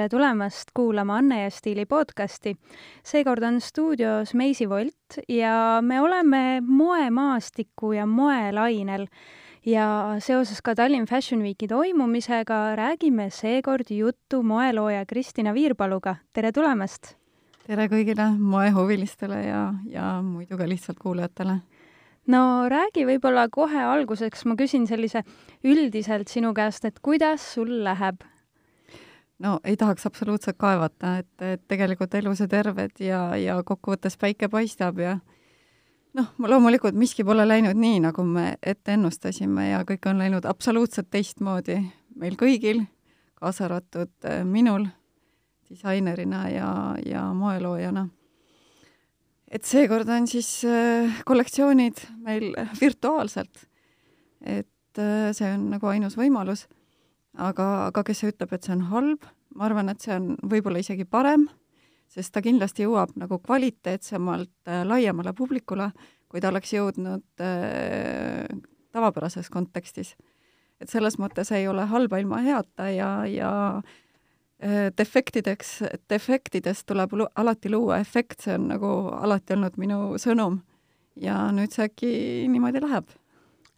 tere tulemast kuulama Anne ja Stiili podcasti. seekord on stuudios Meisi Volt ja me oleme moemaastiku ja moelainel ja seoses ka Tallinn Fashion Weeki toimumisega räägime seekord juttu moelooja Kristina Viirpaluga. tere tulemast! tere kõigile moehuvilistele ja, ja muidu ka lihtsalt kuulajatele no räägi võib-olla kohe alguseks, ma küsin sellise üldiselt sinu käest, et kuidas sul läheb? No ei tahaks absoluutselt kaevata, et, et tegelikult elus ja terved ja, ja kokkuvõttes päike paistab ja noh, loomulikult miski pole läinud nii, nagu me ette ennustasime ja kõik on läinud absoluutselt teistmoodi meil kõigil, kaasa arvatud äh, minul disainerina ja, ja moeloojana. et seekord on siis äh, kollektsioonid meil virtuaalselt. et äh, see on nagu ainus võimalus aga, aga kes ütleb, et see on halb, ma arvan, et see on võib-olla isegi parem, sest ta kindlasti jõuab nagu kvaliteetsemalt äh, laiemale publikule, kui ta oleks jõudnud äh, tavapärases kontekstis. et selles mõttes ei ole halba ilma heata ja, ja äh, defektideks, defektidest tuleb lu alati luua efekt, see on nagu alati olnud minu sõnum. ja nüüd see äkki niimoodi läheb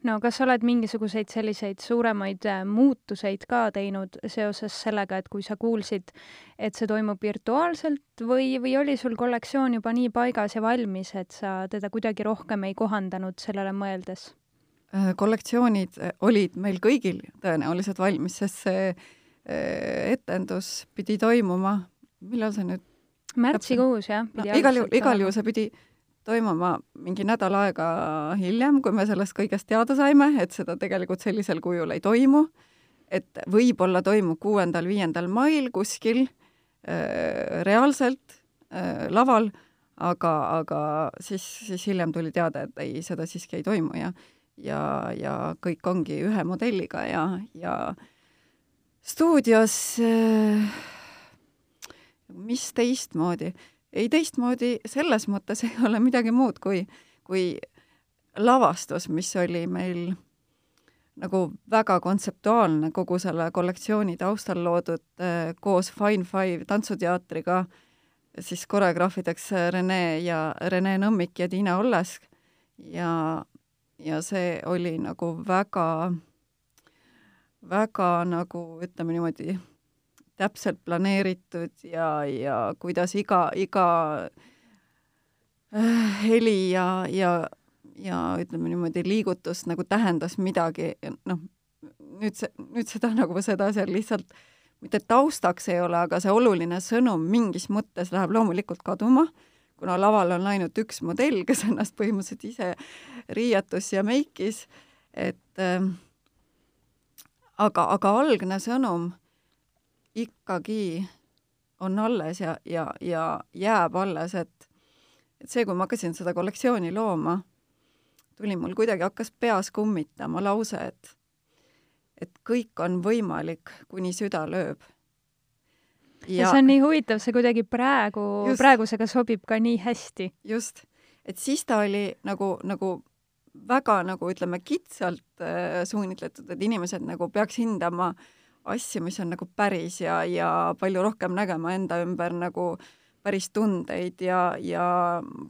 no kas sa oled mingisuguseid selliseid suuremaid äh, muutuseid ka teinud seoses sellega, et kui sa kuulsid, et see toimub virtuaalselt või, või oli sul kollektsioon juba nii paigas ja valmis, et sa teda kuidagi rohkem ei kohandanud sellele mõeldes? Äh, kollektsioonid äh, olid meil kõigil tõenäoliselt valmis, sest see etendus pidi toimuma, millal see nüüd märtsikuus jah? no, igal juhul, igal juhul see pidi toimuma mingi nädal aega hiljem, kui me sellest kõigest teada saime, et seda tegelikult sellisel kujul ei toimu, et võib-olla toimub kuuendal-viiendal mail kuskil äh, reaalselt äh, laval, aga, aga siis, siis hiljem tuli teada, et ei, seda siiski ei toimu ja ja, ja kõik ongi ühe modelliga ja, ja stuudios äh, mis teistmoodi? äh, ei teistmoodi selles mõttes ei ole midagi muud kui, kui lavastus, mis oli meil nagu väga kontseptuaalne kogu selle kollektsiooni taustal loodud äh, koos Fine Five tantsuteatriga, siis koreograafideks Rene ja Rene Nõmmik ja Tiina Ollesk. Ja, ja see oli nagu väga, väga nagu ütleme niimoodi täpselt planeeritud ja, ja kuidas iga, iga äh, heli ja, ja, ja ütleme niimoodi, liigutus nagu tähendas midagi, noh, nüüd see, nüüd seda nagu seda seal lihtsalt mitte taustaks ei ole, aga see oluline sõnum mingis mõttes läheb loomulikult kaduma, kuna laval on ainult üks modell, kes ennast põhimõtteliselt ise riietus ja meikis, et äh, aga, aga algne sõnum ikkagi on alles ja, ja, ja jääb alles, et et see, kui ma hakkasin seda kollektsiooni looma, tuli mul kuidagi, hakkas peas kummitama lause, et et kõik on võimalik, kuni süda lööb. ja see on nii huvitav, see kuidagi praegu, praegusega sobib ka nii hästi. just, et siis ta oli nagu, nagu väga nagu ütleme, kitsalt äh, suunitletud, et inimesed nagu peaks hindama äh, asju, mis on nagu päris ja, ja palju rohkem nägema enda ümber nagu päris tundeid ja, ja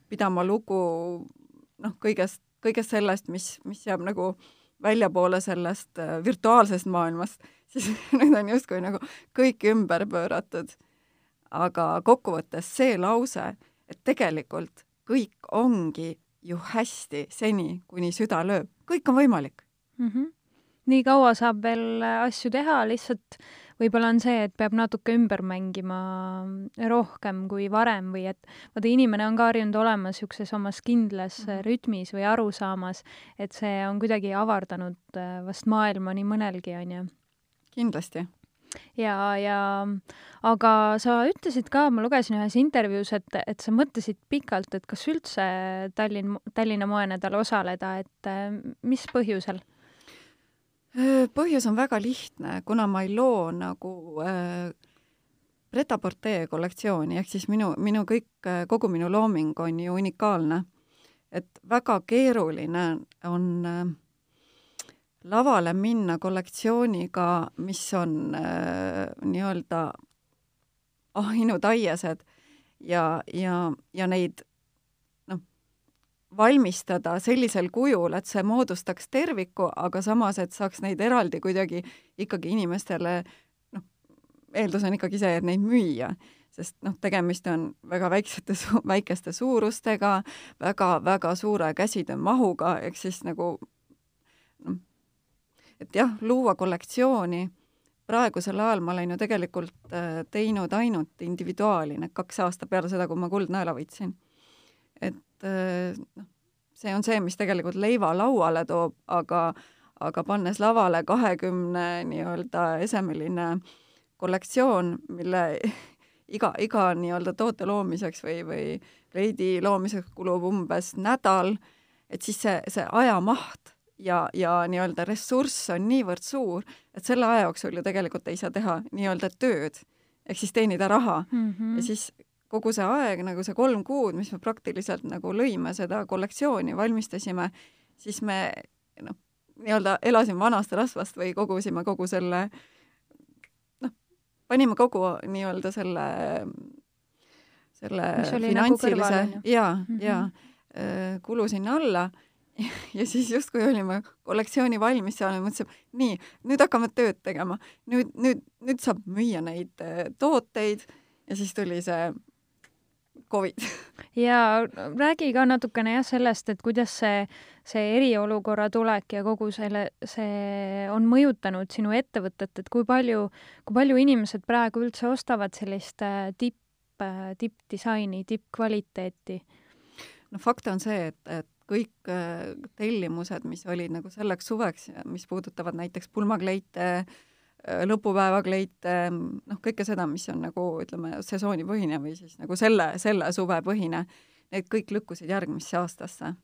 pidama lugu noh, kõigest, kõigest sellest, mis, mis jääb nagu väljapoole sellest äh, virtuaalsest maailmast, siis nüüd on justkui nagu kõik ümber pööratud. aga kokkuvõttes see lause, et tegelikult kõik ongi ju hästi seni, kuni süda lööb, kõik on võimalik mm. -hmm nii kaua saab veel äh, asju teha, lihtsalt võib-olla on see, et peab natuke ümber mängima rohkem kui varem või et vaata, inimene on ka harjunud olema niisuguses omas kindlas mm -hmm. rütmis või arusaamas, et see on kuidagi avardanud äh, vast maailma nii mõnelgi, on ju. kindlasti. ja, ja aga sa ütlesid ka, ma lugesin ühes intervjuus, et, et sa mõtlesid pikalt, et kas üldse Tallinn, Tallinna moenädal osaleda, et mis põhjusel põhjus on väga lihtne, kuna ma ei loo nagu äh, Pret-a-Porter kollektsiooni, ehk siis minu, minu kõik, kogu minu looming on ju unikaalne. et väga keeruline on äh, lavale minna kollektsiooniga, mis on äh, nii-öelda ahjinutaiesed ja, ja, ja neid valmistada sellisel kujul, et see moodustaks terviku, aga samas, et saaks neid eraldi kuidagi ikkagi inimestele noh, eeldus on ikkagi see, et neid müüa sest noh, tegemist on väga väiksete väikeste suurustega väga,, väga-väga suure käsitöömahuga, ehk siis nagu noh, et jah, luua kollektsiooni, praegusel ajal ma olen ju tegelikult äh, teinud ainult individuaali need kaks aastat peale seda, kui ma kuldnaela võitsin. et äh, noh, see on see, mis tegelikult leiva lauale toob, aga aga pannes lavale kahekümne nii-öelda esemeline kollektsioon, mille iga, iga nii-öelda toote loomiseks või, või kleidi loomiseks kulub umbes nädal, et siis see, see ajamaht ja, ja nii-öelda ressurss on niivõrd suur, et selle aja jooksul ju tegelikult ei saa teha nii-öelda tööd, ehk siis teenida raha mm. -hmm. ja siis kogu see aeg, nagu see kolm kuud, mis me praktiliselt nagu lõime seda kollektsiooni, valmistasime, siis me noh, nii-öelda elasime vanast rasvast või kogusime kogu selle äh, panime kogu nii-öelda selle, selle nagu finantsilise nagu ja mm, -hmm. ja äh, kulu sinna alla ja siis justkui olime kollektsiooni valmis seal ja mõtlesime, nii, nüüd hakkame tööd tegema, nüüd, nüüd, nüüd saab müüa neid äh, tooteid ja siis tuli see Covid. ja räägi ka natukene jah sellest, et kuidas see, see eriolukorra tulek ja kogu selle, see on mõjutanud sinu ettevõtet, et kui palju, kui palju inimesed praegu üldse ostavad sellist äh, tipp, äh, tippdisaini, tippkvaliteeti? no fakt on see, et, et kõik äh, tellimused, mis olid nagu selleks suveks, mis puudutavad näiteks pulmakleite äh,, Äh, lõpupäevakleite, noh, kõike seda, mis on nagu ütleme, sesoonipõhine või siis nagu selle, selle suve põhine, need kõik lükkusid järgmisse aastasse.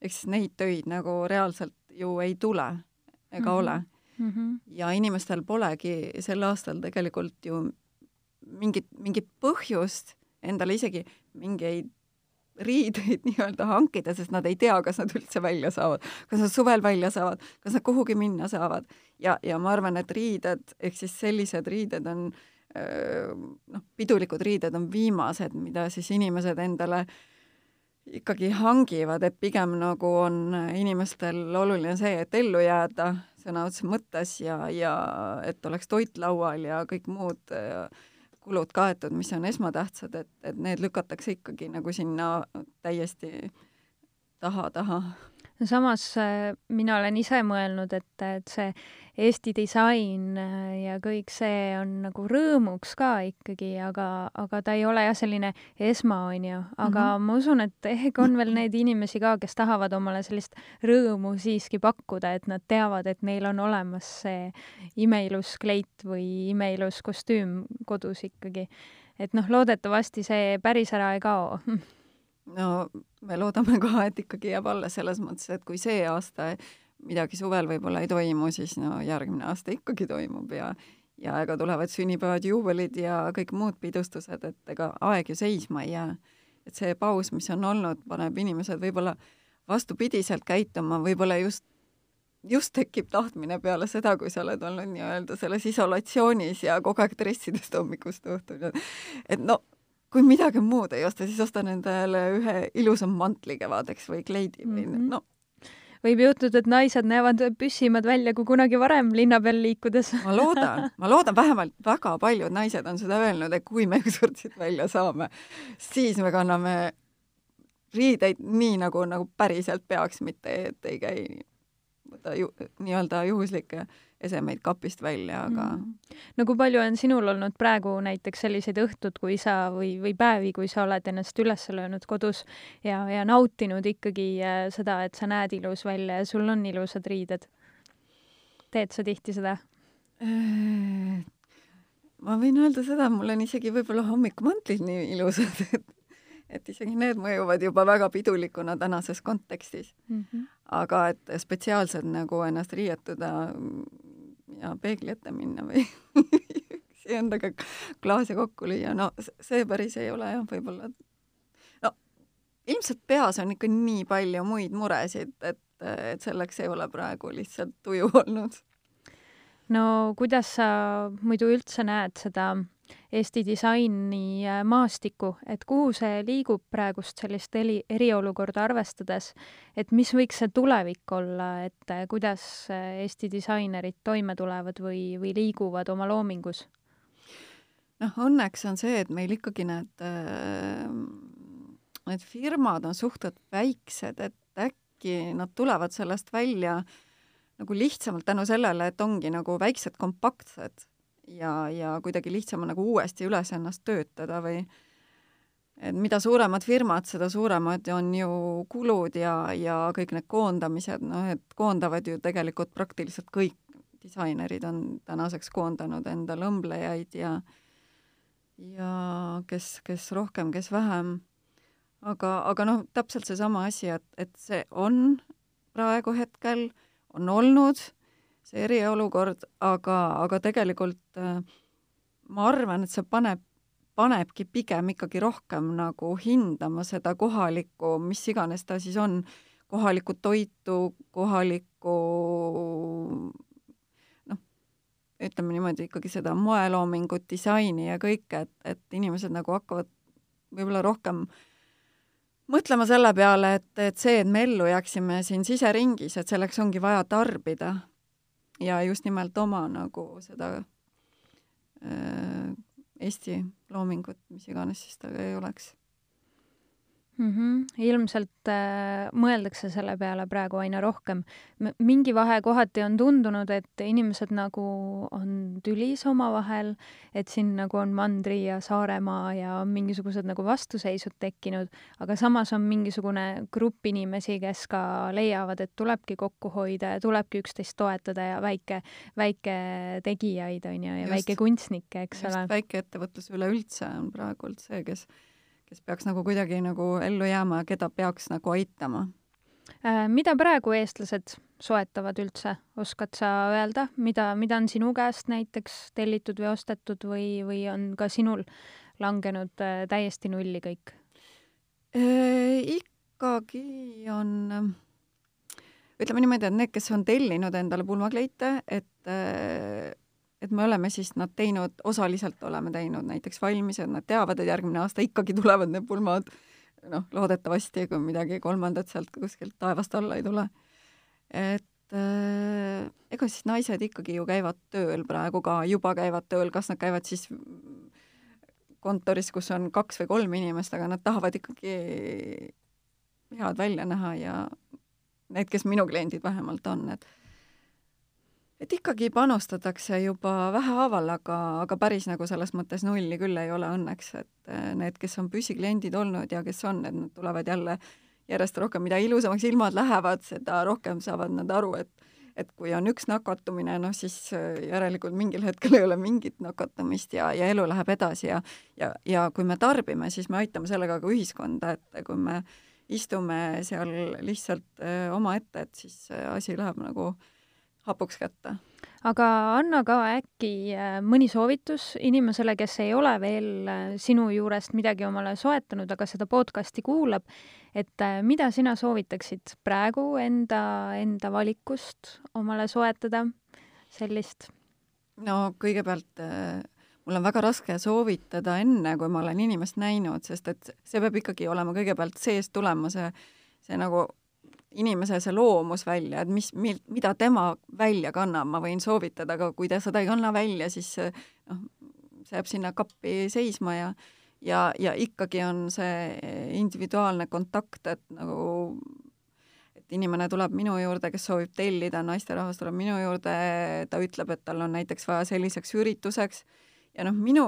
ehk siis neid töid nagu reaalselt ju ei tule ega mm -hmm. ole mm. -hmm. ja inimestel polegi sel aastal tegelikult ju mingit, mingit põhjust endale isegi mingeid riideid nii-öelda hankida, sest nad ei tea, kas nad üldse välja saavad, kas nad suvel välja saavad, kas nad kuhugi minna saavad. ja, ja ma arvan, et riided, ehk siis sellised riided on noh, pidulikud riided on viimased, mida siis inimesed endale ikkagi hangivad, et pigem nagu on inimestel oluline see, et ellu jääda sõna otseses mõttes ja, ja et oleks toit laual ja kõik muud ja, kulud kaetud, mis on esmatähtsad, et, et need lükatakse ikkagi nagu sinna täiesti taha, taha. No samas äh, mina olen ise mõelnud, et, et see Eesti disain äh, ja kõik see on nagu rõõmuks ka ikkagi, aga, aga ta ei ole jah, selline esma, onju. aga mm -hmm. ma usun, et ehk on veel neid inimesi ka, kes tahavad omale sellist rõõmu siiski pakkuda, et nad teavad, et neil on olemas see imeilus kleit või imeilus kostüüm kodus ikkagi. et noh, loodetavasti see päris ära ei kao no me loodame ka, et ikkagi jääb alles selles mõttes, et kui see aasta midagi suvel võib-olla ei toimu, siis no järgmine aasta ikkagi toimub ja ja ega tulevad sünnipäevad, juubelid ja kõik muud pidustused, et ega aeg ju seisma ei jää. et see paus, mis on olnud, paneb inimesed võib-olla vastupidiselt käituma, võib-olla just, just tekib tahtmine peale seda, kui sa oled olnud nii-öelda selles isolatsioonis ja kogu aeg dressidest hommikust õhtuni, et no kui midagi muud ei osta, siis ostan endale ühe ilusa mantli kevadeks või kleidi või mm -hmm. no võib juhtuda, et naised näevad püssimad välja kui kunagi varem linna peal liikudes. ma loodan, ma loodan, vähemalt väga paljud naised on seda öelnud, et kui me ükskord siit välja saame, siis me kanname riideid nii, nagu, nagu päriselt peaks, mitte et ei käi nii-öelda juhuslikke esemeid kapist välja, aga mm. no kui palju on sinul olnud praegu näiteks selliseid õhtud, kui sa või, või päevi, kui sa oled ennast üles löönud kodus ja, ja nautinud ikkagi äh, seda, et sa näed ilus välja ja sul on ilusad riided? teed sa tihti seda? Äh, ma võin öelda seda, mul on isegi võib-olla hommikumantlid nii ilusad, et et isegi need mõjuvad juba väga pidulikuna tänases kontekstis mm. -hmm. aga et spetsiaalselt nagu ennast riietuda ja peegli ette minna või endaga klaasi kokku lüüa, no see päris ei ole jah, võib-olla no ilmselt peas on ikka nii palju muid muresid, et, et selleks ei ole praegu lihtsalt tuju olnud. no kuidas sa muidu üldse näed seda Eesti disaini äh, maastikku, et kuhu see liigub praegust sellist eri, eriolukorda arvestades, et mis võiks see tulevik olla, et äh, kuidas äh, Eesti disainerid toime tulevad või, või liiguvad oma loomingus? noh, õnneks on see, et meil ikkagi need, need firmad on suhteliselt väiksed, et äkki nad tulevad sellest välja nagu lihtsamalt tänu sellele, et ongi nagu väiksed kompaktsed ja, ja kuidagi lihtsam on nagu uuesti üles ennast töötada või et mida suuremad firmad, seda suuremad on ju kulud ja, ja kõik need koondamised, noh et koondavad ju tegelikult praktiliselt kõik disainerid on tänaseks koondanud endale õmblejaid ja ja kes, kes rohkem, kes vähem. aga, aga noh, täpselt seesama asi, et, et see on praegu hetkel, on olnud see eriolukord, aga, aga tegelikult äh, ma arvan, et see paneb, panebki pigem ikkagi rohkem nagu hindama seda kohalikku, mis iganes ta siis on, kohalikku toitu, kohalikku noh, ütleme niimoodi ikkagi seda moeloomingut, disaini ja kõike, et, et inimesed nagu hakkavad võib-olla rohkem mõtlema selle peale, et, et see, et me ellu jääksime siin siseringis, et selleks ongi vaja tarbida ja just nimelt oma nagu seda äh, Eesti loomingut, mis iganes siis ta ei oleks mm. -hmm. ilmselt äh, mõeldakse selle peale praegu aina rohkem. mingi vahe kohati on tundunud, et inimesed nagu on tülis omavahel, et siin nagu on Mandri ja Saaremaa ja on mingisugused nagu vastuseisud tekkinud, aga samas on mingisugune grupp inimesi, kes ka leiavad, et tulebki kokku hoida ja tulebki üksteist toetada ja väike, väiketegijaid on ju, ja just, väikekunstnikke, eks just, ole. väikeettevõtlus üleüldse on praegult see, kes kes peaks nagu kuidagi nagu ellu jääma ja keda peaks nagu aitama. Äh, mida praegu eestlased soetavad üldse, oskad sa öelda, mida, mida on sinu käest näiteks tellitud või ostetud või, või on ka sinul langenud äh, täiesti nulli kõik e,? ikkagi on, ütleme niimoodi, et need, kes on tellinud endale pulmakleite, et et me oleme siis nad teinud, osaliselt oleme teinud näiteks valmis, et nad teavad, et järgmine aasta ikkagi tulevad need pulmad, noh, loodetavasti, kui midagi kolmandat sealt kuskilt taevast alla ei tule. et äh, ega siis naised ikkagi ju käivad tööl praegu ka, juba käivad tööl, kas nad käivad siis kontoris, kus on kaks või kolm inimest, aga nad tahavad ikkagi head välja näha ja need, kes minu kliendid vähemalt on, et et ikkagi panustatakse juba vähehaaval, aga, aga päris nagu selles mõttes nulli küll ei ole õnneks, et eh, need, kes on püsikliendid olnud ja kes on, et nad tulevad jälle järjest rohkem, mida ilusamaks ilmad lähevad, seda rohkem saavad nad aru, et et kui on üks nakatumine, noh siis eh, järelikult mingil hetkel ei ole mingit nakatumist ja, ja elu läheb edasi ja ja, ja kui me tarbime, siis me aitame sellega ka ühiskonda, et kui me istume seal lihtsalt eh, omaette, et siis asi läheb nagu äh, hapuks kätte. aga anna ka äkki äh, mõni soovitus inimesele, kes ei ole veel äh, sinu juurest midagi omale soetanud, aga seda podcasti kuulab, et äh, mida sina soovitaksid praegu enda, enda valikust omale soetada, sellist? no kõigepealt mul on väga raske soovitada enne, kui ma olen inimest näinud, sest et see peab ikkagi olema kõigepealt seest tulema, see, see nagu inimese see loomus välja, et mis, mil-, mida tema välja kannab, ma võin soovitada, aga kui ta seda ei kanna välja, siis noh, see jääb sinna kappi seisma ja ja, ja ikkagi on see individuaalne kontakt, et nagu et inimene tuleb minu juurde, kes soovib tellida, naisterahvas tuleb minu juurde, ta ütleb, et tal on näiteks vaja selliseks ürituseks. Ja noh, minu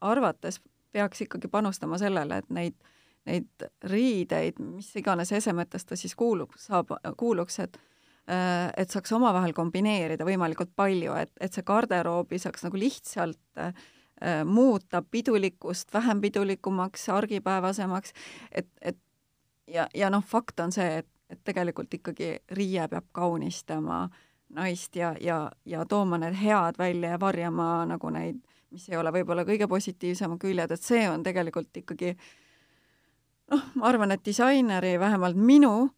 arvates peaks ikkagi panustama sellele, et neid äh, neid riideid, mis iganes esemetest ta siis kuulub, saab, kuuluks, et äh, et saaks omavahel kombineerida võimalikult palju, et, et see garderoobi saaks nagu lihtsalt äh, muuta pidulikust vähem pidulikumaks, argipäevasemaks, et, et ja, ja noh, fakt on see, et, et tegelikult ikkagi riie peab kaunistama naist ja, ja, ja tooma need head välja ja varjama nagu neid, mis ei ole võib-olla kõige positiivsemad küljed, et see on tegelikult ikkagi äh, noh, ma arvan, et disaineri, vähemalt minu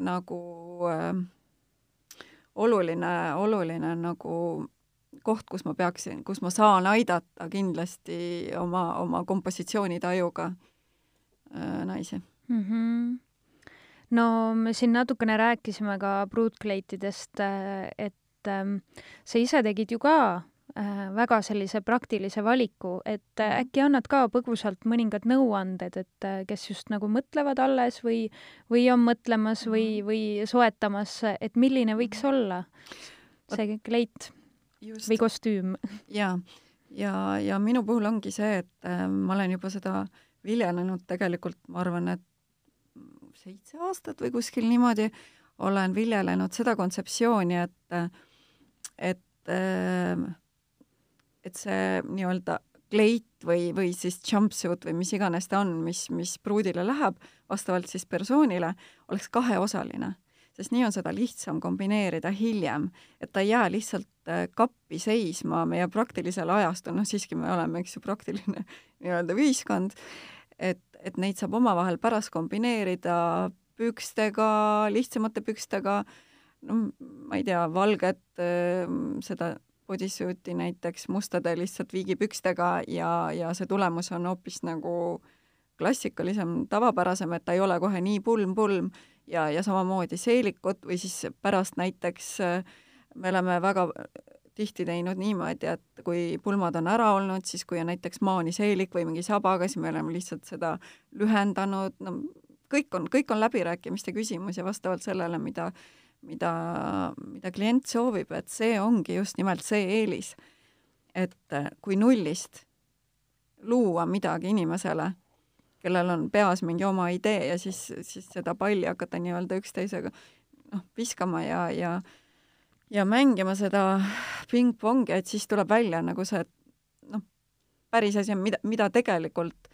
nagu äh, oluline, oluline nagu koht, kus ma peaksin, kus ma saan aidata kindlasti oma, oma kompositsioonitajuga äh, naisi mm. -hmm. no me siin natukene rääkisime ka pruutkleitidest, äh, et ähm, sa ise tegid ju ka väga sellise praktilise valiku, et äh, mhm. äkki annad ka põgusalt mõningad nõuanded, et äh, kes just nagu mõtlevad alles või, või on mõtlemas või, mhm. või soetamas, et milline võiks mhm. olla see kleit just. või kostüüm? ja, ja, ja minu puhul ongi see, et äh, ma olen juba seda viljelenud tegelikult, ma arvan, et seitse aastat või kuskil niimoodi olen viljelenud seda kontseptsiooni, et, et äh, et see nii-öelda kleit või, või siis jumpsuit või mis iganes ta on, mis, mis pruudile läheb, vastavalt siis persoonile, oleks kaheosaline. sest nii on seda lihtsam kombineerida hiljem, et ta ei jää lihtsalt äh, kappi seisma meie praktilisel ajastul, noh siiski me oleme, eks ju, praktiline nii-öelda ühiskond, et, et neid saab omavahel pärast kombineerida pükstega, lihtsamate pükstega, no ma ei tea, valget äh, seda bodysuit'i näiteks mustade lihtsalt viigipükstega ja, ja see tulemus on hoopis nagu klassikalisem, tavapärasem, et ta ei ole kohe nii pulm-pulm ja, ja samamoodi seelikud või siis pärast näiteks äh, me oleme väga tihti teinud niimoodi, et kui pulmad on ära olnud, siis kui on näiteks maaniseelik või mingi sabaga, siis me oleme lihtsalt seda lühendanud, no kõik on, kõik on läbirääkimiste küsimus ja vastavalt sellele, mida mida, mida klient soovib, et see ongi just nimelt see eelis. et äh, kui nullist luua midagi inimesele, kellel on peas mingi oma idee ja siis, siis seda palli hakata nii-öelda üksteisega noh, viskama ja, ja ja mängima seda pingpongi, et siis tuleb välja nagu see noh, päris asi on, mida, mida tegelikult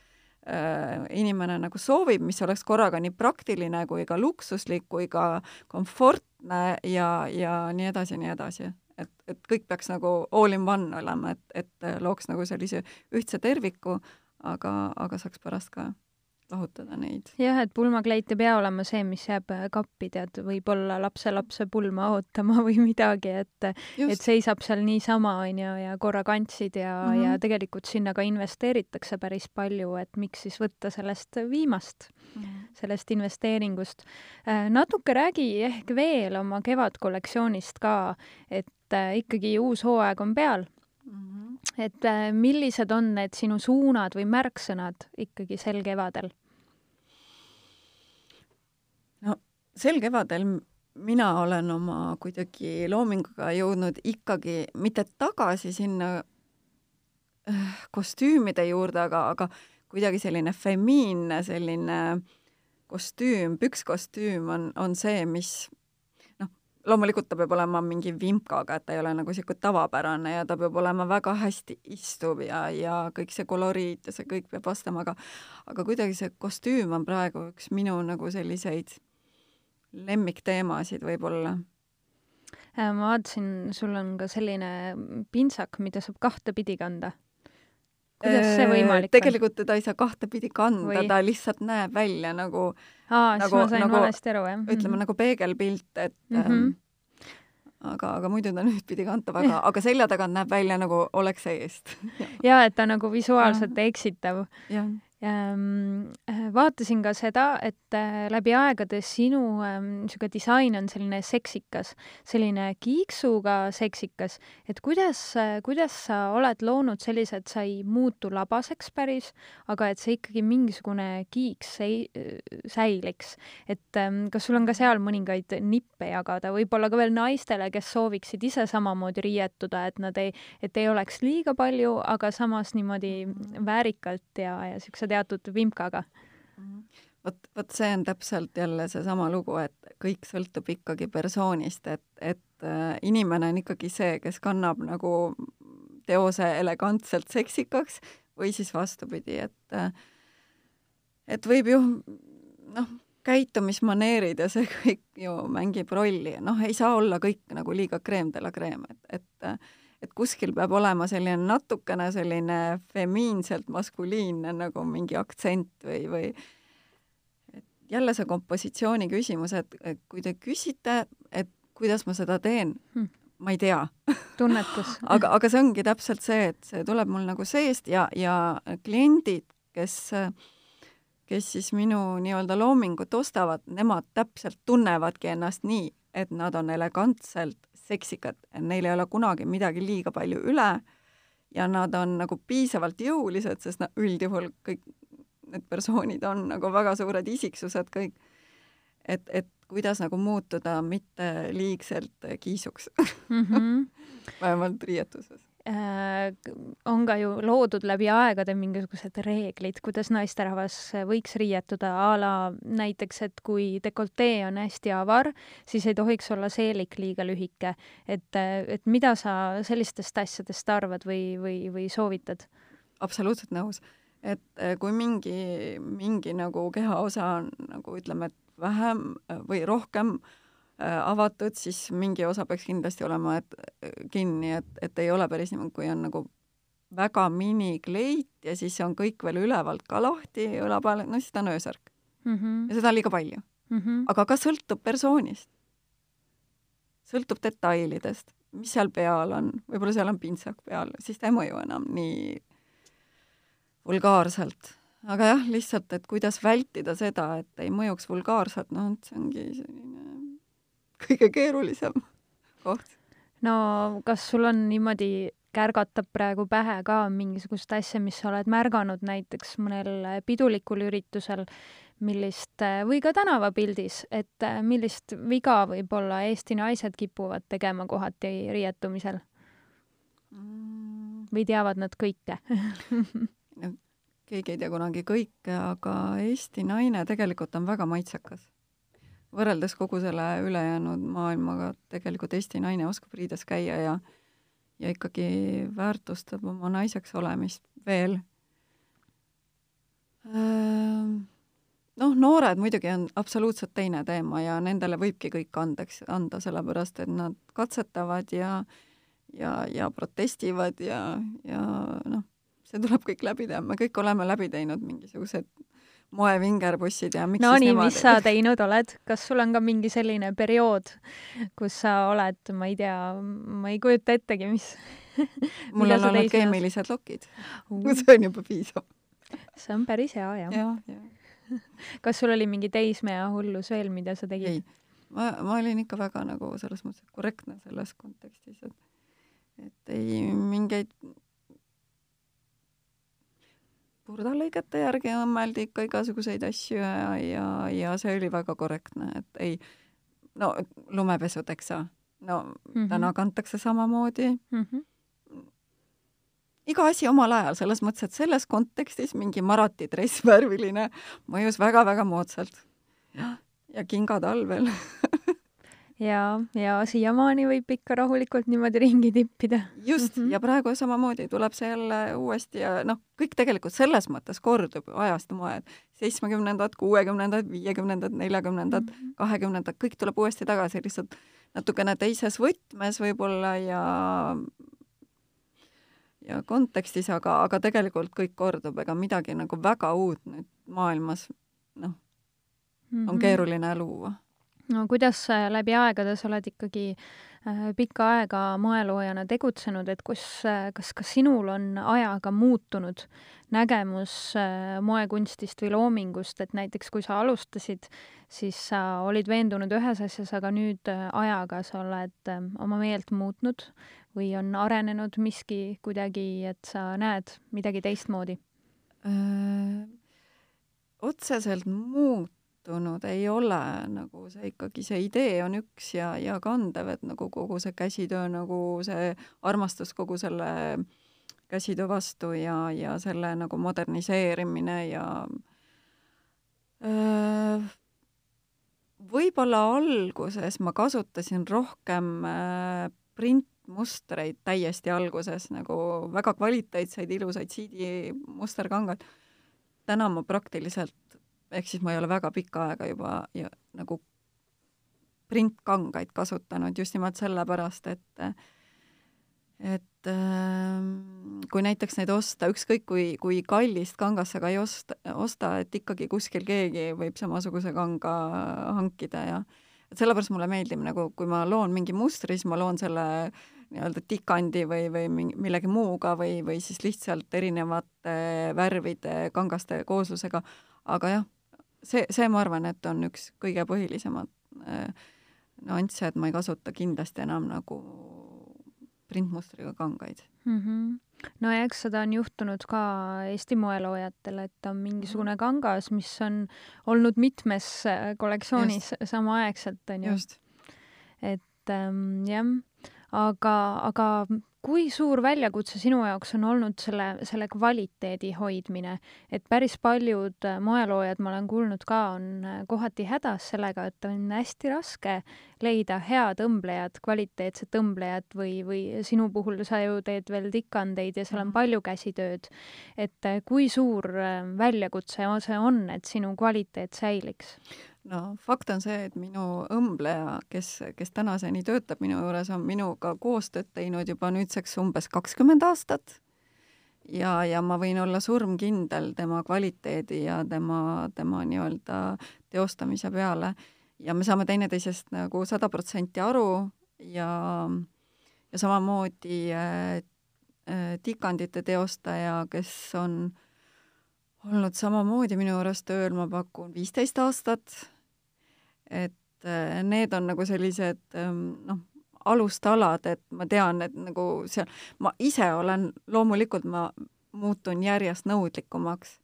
inimene nagu soovib, mis oleks korraga nii praktiline kui ka luksuslik kui ka komfortne ja, ja nii edasi ja nii edasi. et, et kõik peaks nagu all in one olema, et, et looks nagu sellise ühtse terviku, aga, aga saaks pärast ka lahutada neid. jah, et pulmakleit ei pea olema see, mis jääb äh, kappi, tead, võib-olla lapselapse pulma ootama või midagi, et et seisab seal niisama, onju, ja korra kandsid ja mm, -hmm. ja tegelikult sinna ka investeeritakse päris palju, et miks siis võtta sellest viimast mm, -hmm. sellest investeeringust. Äh, natuke räägi ehk veel oma kevadkollektsioonist ka, et äh, ikkagi uus hooaeg on peal. Et millised on need sinu suunad või märksõnad ikkagi sel kevadel? sel kevadel mina olen oma kuidagi loominguga jõudnud ikkagi mitte tagasi sinna äh, kostüümide juurde, aga, aga kuidagi selline femiinne selline kostüüm, pükskostüüm on, on see, mis loomulikult ta peab olema mingi vimkaga, et ta ei ole nagu niisugune tavapärane ja ta peab olema väga hästi istuv ja, ja kõik see koloriit ja see kõik peab vastama, aga aga kuidagi see kostüüm on praegu üks minu nagu selliseid lemmikteemasid võib-olla? Äh, ma vaatasin, sul on ka selline pintsak, mida saab kahtepidi kanda. Kuidas see võimalik on? tegelikult teda ei saa kahtepidi kanda, ta lihtsalt näeb välja nagu aa nagu,, siis ma sain nagu, valesti aru, jah? ütleme mm -hmm. nagu peegelpilt, et mm -hmm. aga, aga muidu ta on ühtpidi kantav, aga, aga selja tagant näeb välja nagu oleks eest jaa, et ta nagu visuaalselt eksitav. Ehm, äh, vaatasin ka seda, et äh, läbi aegade sinu niisugune ähm, disain on selline seksikas, selline kiiksuga seksikas, et kuidas, äh, kuidas sa oled loonud sellise, et sa ei muutu labaseks päris, aga et see ikkagi mingisugune kiiks sei-, säiliks. et ähm, kas sul on ka seal mõningaid nippe jagada, võib-olla ka veel naistele, kes sooviksid ise samamoodi riietuda, et nad ei, et ei oleks liiga palju, aga samas niimoodi väärikalt ja, ja niisuguse teatud vimkaga. vot, vot see on täpselt jälle seesama lugu, et kõik sõltub ikkagi persoonist, et, et äh, inimene on ikkagi see, kes kannab nagu teose elegantselt seksikaks või siis vastupidi, et äh, et võib ju noh, käitumismaneerid ja see kõik ju mängib rolli, noh, ei saa olla kõik nagu liiga creme de la creme, et, et et kuskil peab olema selline natukene selline femiinselt maskuliinne nagu mingi aktsent või, või et jälle see kompositsiooni küsimus, et, kui te küsite, et kuidas ma seda teen hmm., ma ei tea tunnetus aga, aga see ongi täpselt see, et see tuleb mul nagu seest ja, ja kliendid, kes, kes siis minu nii-öelda loomingut ostavad, nemad täpselt tunnevadki ennast nii, et nad on elegantselt seksikad, neil ei ole kunagi midagi liiga palju üle ja nad on nagu piisavalt jõulised, sest nad üldjuhul kõik need persoonid on nagu väga suured isiksused kõik. et, et kuidas nagu muutuda mitte liigselt kiisuks mm. -hmm. vähemalt riietuses on ka ju loodud läbi aegade mingisugused reeglid, kuidas naisterahvas võiks riietuda, a la näiteks, et kui dekoltee on hästi avar, siis ei tohiks olla seelik liiga lühike. et, et mida sa sellistest asjadest arvad või, või, või soovitad? absoluutselt nõus. et äh, kui mingi, mingi nagu kehaosa on nagu ütleme, et vähem või rohkem äh, Äh, avatud, siis mingi osa peaks kindlasti olema, et äh, kinni, et, et ei ole päris niimoodi, kui on nagu väga minikleit ja siis on kõik veel ülevalt ka lahti õla peal, no siis ta on öösärk mm. -hmm. ja seda on liiga palju mm. -hmm. aga ka sõltub persoonist. sõltub detailidest, mis seal peal on, võib-olla seal on pintsak peal, siis ta ei mõju enam nii vulgaarselt. aga jah, lihtsalt, et kuidas vältida seda, et ei mõjuks vulgaarselt, noh, see ongi selline kõige keerulisem koht. no kas sul on niimoodi, kärgatab praegu pähe ka mingisugust asja, mis sa oled märganud näiteks mõnel pidulikul üritusel, millist, või ka tänavapildis, et millist viga võib-olla Eesti naised kipuvad tegema kohati riietumisel mm.? või teavad nad kõike keegi ei tea kunagi kõike, aga Eesti naine tegelikult on väga maitsekas võrreldes kogu selle ülejäänud maailmaga tegelikult Eesti naine oskab riides käia ja ja ikkagi väärtustab oma naiseks olemist veel. Ehm, noh, noored muidugi on absoluutselt teine teema ja nendele võibki kõik andeks anda, sellepärast et nad katsetavad ja ja, ja protestivad ja, ja noh, see tuleb kõik läbi teha, me kõik oleme läbi teinud mingisugused moevingerpussid ja miks no nii, mis sa teinud oled, kas sul on ka mingi selline periood, kus sa oled, ma ei tea, ma ei kujuta ettegi, mis mul on olnud keemilised lokid uh.. see on juba piisav. see on päris hea, jah ja,. Ja. kas sul oli mingi teismeea hullus veel, mida sa tegid? ei, ma, ma olin ikka väga nagu selles mõttes korrektne selles kontekstis, et et ei mingeid purdalõigete järgi õmmeldi ikka igasuguseid asju ja, ja, ja see oli väga korrektne, et ei, no lumepesud, eks sa, no mm -hmm. täna kantakse samamoodi mm. -hmm iga asi omal ajal, selles mõttes, et selles kontekstis mingi Marati dress värviline mõjus väga-väga moodsalt. ja kingad all veel ja, ja siiamaani võib ikka rahulikult niimoodi ringi tippida. just mm, -hmm. ja praegu samamoodi tuleb see jälle uuesti ja noh, kõik tegelikult selles mõttes kordub ajast moed. seitsmekümnendad, kuuekümnendad, viiekümnendad, neljakümnendad, mhm. kahekümnendad, kõik tuleb uuesti tagasi, lihtsalt natukene teises võtmes võib-olla ja ja kontekstis, aga, aga tegelikult kõik kordub, ega midagi nagu väga uut nüüd maailmas noh mm -hmm., on mhm. keeruline luua no kuidas läbi aegade sa oled ikkagi äh, pikka aega moeloojana tegutsenud, et kus, äh, kas ka sinul on ajaga muutunud nägemus äh, moekunstist või loomingust, et näiteks kui sa alustasid, siis sa olid veendunud ühes asjas, aga nüüd ajaga sa oled oma meelt muutnud või on arenenud miski kuidagi, et sa näed midagi teistmoodi? otseselt muut-, muutunud ei ole, nagu see ikkagi, see idee on üks ja, ja kandev, et nagu kogu see käsitöö, nagu see armastus kogu selle käsitöö vastu ja, ja selle nagu moderniseerimine ja öö, võib-olla alguses ma kasutasin rohkem äh, printmustreid täiesti alguses, nagu väga kvaliteetseid, ilusaid siidimusterkangad. täna ma praktiliselt ehk siis ma ei ole väga pikka aega juba ja nagu printkangaid kasutanud just nimelt sellepärast, et et äh, kui näiteks neid osta, ükskõik kui, kui kallist kangast sa ka ei osta, osta, et ikkagi kuskil keegi võib samasuguse kanga hankida ja et sellepärast mulle meeldib nagu, kui ma loon mingi mustri, siis ma loon selle nii-öelda tikandi või, või millegi muuga või, või siis lihtsalt erinevate värvide kangaste kooslusega, aga jah, see, see ma arvan, et on üks kõige põhilisemad äh, nüansse, et ma ei kasuta kindlasti enam nagu printmustriga kangaid mm. -hmm no ja eks seda on juhtunud ka Eesti moeloojatele, et on mingisugune kangas, mis on olnud mitmes äh, kollektsioonis samaaegselt, on ju. et ähm, jah, aga, aga kui suur väljakutse sinu jaoks on olnud selle, selle kvaliteedi hoidmine, et päris paljud äh, moeloojad, ma olen kuulnud ka, on äh, kohati hädas sellega, et on hästi raske leida head õmblejat, kvaliteetset õmblejat või, või sinu puhul sa ju teed veel tikandeid ja seal on mhm. palju käsitööd. et äh, kui suur väljakutse see on, et sinu kvaliteet säiliks? No fakt on see, et minu õmbleja, kes, kes tänaseni töötab minu juures, on minuga koostööd teinud juba nüüdseks umbes kakskümmend aastat ja, ja ma võin olla surmkindel tema kvaliteedi ja tema, tema nii-öelda teostamise peale. ja me saame teineteisest nagu sada protsenti aru ja, ja samamoodi äh, äh, tikandite teostaja, kes on olnud samamoodi minu juures tööl, ma pakun viisteist aastat, et äh, need on nagu sellised ähm, noh, alustalad, et ma tean, et nagu seal, ma ise olen, loomulikult ma muutun järjest nõudlikumaks,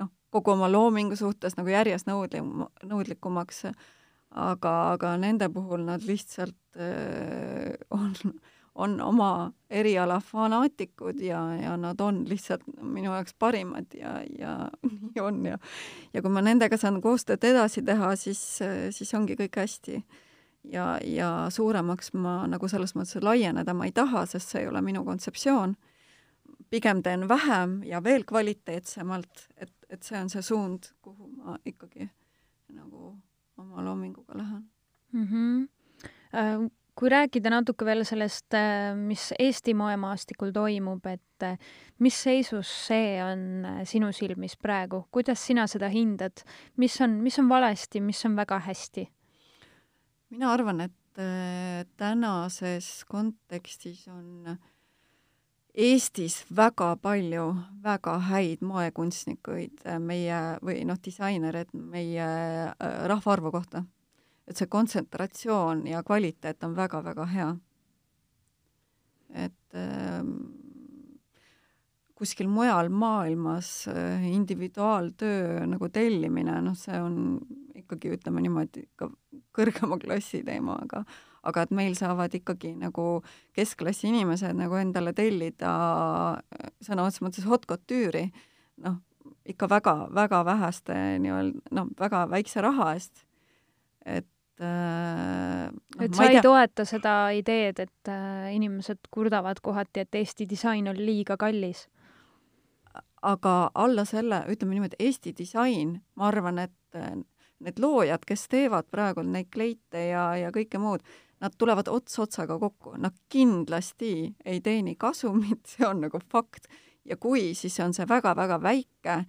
noh, kogu oma loomingu suhtes nagu järjest nõudli-, nõudlikumaks, aga, aga nende puhul nad lihtsalt öö, äh, on on oma eriala fanaatikud ja, ja nad on lihtsalt minu jaoks parimad ja, ja nii on ja ja kui ma nendega saan koostööd edasi teha, siis, siis ongi kõik hästi. ja, ja suuremaks ma nagu selles mõttes laieneda ma ei taha, sest see ei ole minu kontseptsioon. pigem teen vähem ja veel kvaliteetsemalt, et, et see on see suund, kuhu ma ikkagi nagu oma loominguga lähen mm. -hmm. Kui rääkida natuke veel sellest, äh, mis Eesti moemaastikul toimub, et äh, mis seisus see on äh, sinu silmis praegu, kuidas sina seda hindad, mis on, mis on valesti, mis on väga hästi? mina arvan, et tänases kontekstis on Eestis väga palju väga häid moekunstnikuid meie või noh, disainereid meie rahvaarvu kohta et see kontsentratsioon ja kvaliteet on väga-väga hea. et äh, kuskil mujal maailmas äh, individuaaltöö nagu tellimine, noh, see on ikkagi, ütleme niimoodi, ikka kõrgema klassi teema, aga aga et meil saavad ikkagi nagu keskklassi inimesed nagu endale tellida äh, sõna otseses mõttes haute couture'i, noh, ikka väga-väga väheste nii-öelda, noh, väga väikse raha eest. Et Äh, no, et sa ei, ei toeta seda ideed, et äh, inimesed kurdavad kohati, et Eesti disain on liiga kallis? aga alla selle, ütleme niimoodi, Eesti disain, ma arvan, et äh, need loojad, kes teevad praegu neid kleite ja, ja kõike muud, nad tulevad ots otsaga kokku, nad kindlasti ei teeni kasumit, see on nagu fakt. ja kui, siis on see väga-väga väike.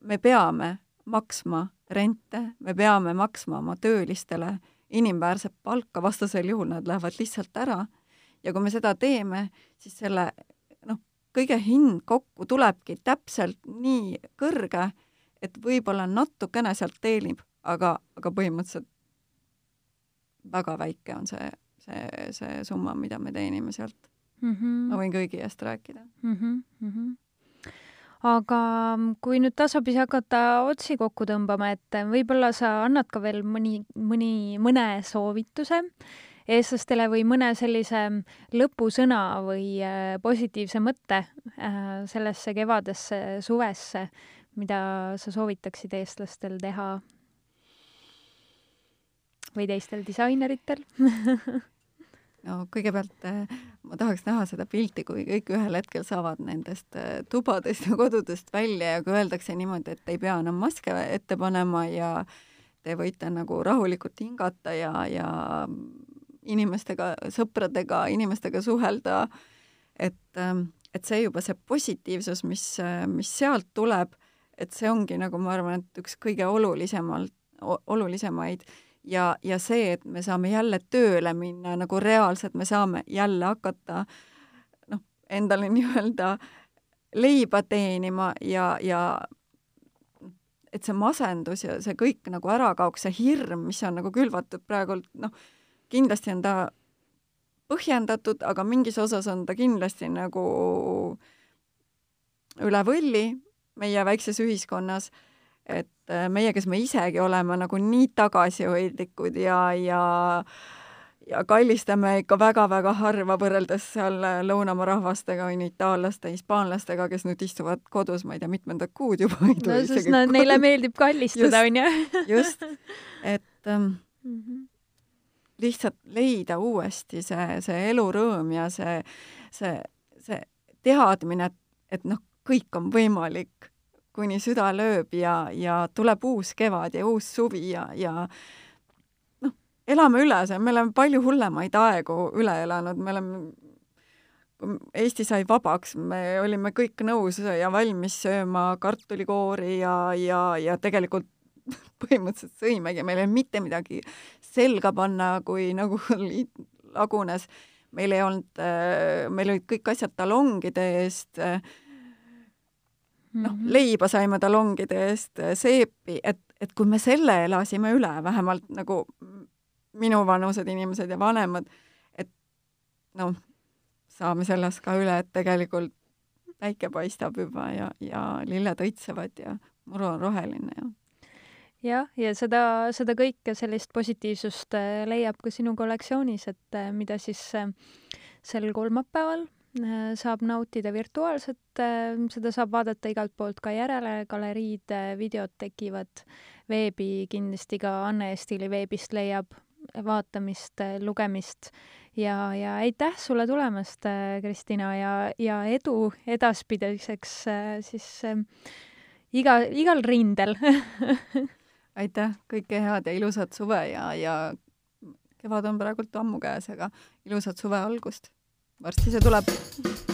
me peame maksma rente, me peame maksma oma töölistele inimväärset palka, vastasel juhul nad lähevad lihtsalt ära. ja kui me seda teeme, siis selle noh, kõige hind kokku tulebki täpselt nii kõrge, et võib-olla natukene sealt teenib, aga, aga põhimõtteliselt väga väike on see, see, see summa, mida me teenime sealt mm. -hmm. ma võin kõigi eest rääkida mm. -hmm. Mm -hmm aga kui nüüd tasapisi hakata otsi kokku tõmbama, et võib-olla sa annad ka veel mõni, mõni, mõne soovituse eestlastele või mõne sellise lõpusõna või äh, positiivse mõtte äh, sellesse kevadesse, suvesse, mida sa soovitaksid eestlastel teha? või teistel disaineritel no kõigepealt äh, ma tahaks näha seda pilti, kui kõik ühel hetkel saavad nendest äh, tubadest ja kodudest välja ja kui öeldakse niimoodi, et ei pea enam maske ette panema ja te võite nagu rahulikult hingata ja, ja inimestega, sõpradega, inimestega suhelda, et, ähm, et see juba, see positiivsus, mis, mis sealt tuleb, et see ongi nagu ma arvan, et üks kõige olulisemalt, olulisemaid ja, ja see, et me saame jälle tööle minna, nagu reaalselt me saame jälle hakata noh, endale nii-öelda leiba teenima ja, ja et see masendus ja see kõik nagu ära kaoks, see hirm, mis on nagu külvatud praegult, noh, kindlasti on ta põhjendatud, aga mingis osas on ta kindlasti nagu üle võlli meie väikses ühiskonnas, et äh, meie, kes me isegi oleme nagu nii tagasihoidlikud ja, ja ja kallistame ikka väga-väga harva võrreldes seal lõunamaa rahvastega, on ju, itaallaste, hispaanlastega, kes nüüd istuvad kodus, ma ei tea, mitmendat kuud juba. no sest nad, neile meeldib kallistada, on ju. just, et ähm, mm -hmm. lihtsalt leida uuesti see, see elurõõm ja see, see, see teadmine, et, et noh, kõik on võimalik, kuni süda lööb ja, ja tuleb uus kevad ja uus suvi ja, ja noh, elame üle me oleme palju hullemaid aegu üle elanud, me oleme Eesti sai vabaks, me olime kõik nõus ja valmis sööma kartulikoori ja, ja, ja tegelikult põhimõtteliselt sõimegi, meil ei olnud mitte midagi selga panna, kui nagu lagunes. meil ei olnud, meil olid kõik asjad talongide eest äh, noh, mhm. leiba saime talongide eest, äh, seepi, et, et kui me selle elasime üle, vähemalt nagu minuvanused inimesed ja vanemad, et noh, saame sellest ka üle, et tegelikult päike paistab juba ja, ja lilled õitsevad ja muru on roheline ja jah, ja seda, seda kõike, sellist positiivsust äh, leiab ka sinu kollektsioonis, et äh, mida siis sel kolmapäeval saab nautida virtuaalselt, äh, seda saab vaadata igalt poolt ka järele, galeriid, äh, videod tekivad, veebi kindlasti ka Anne Estili veebist leiab vaatamist, lugemist. Ja, ja aitäh sulle tulemast, Kristina, ja, ja edu edaspidiseks siis äh, iga, igal rindel aitäh, kõike head ja ilusat suve ja, ja kevad on praegult ammu käes, aga ilusat suve algust varsti see tuleb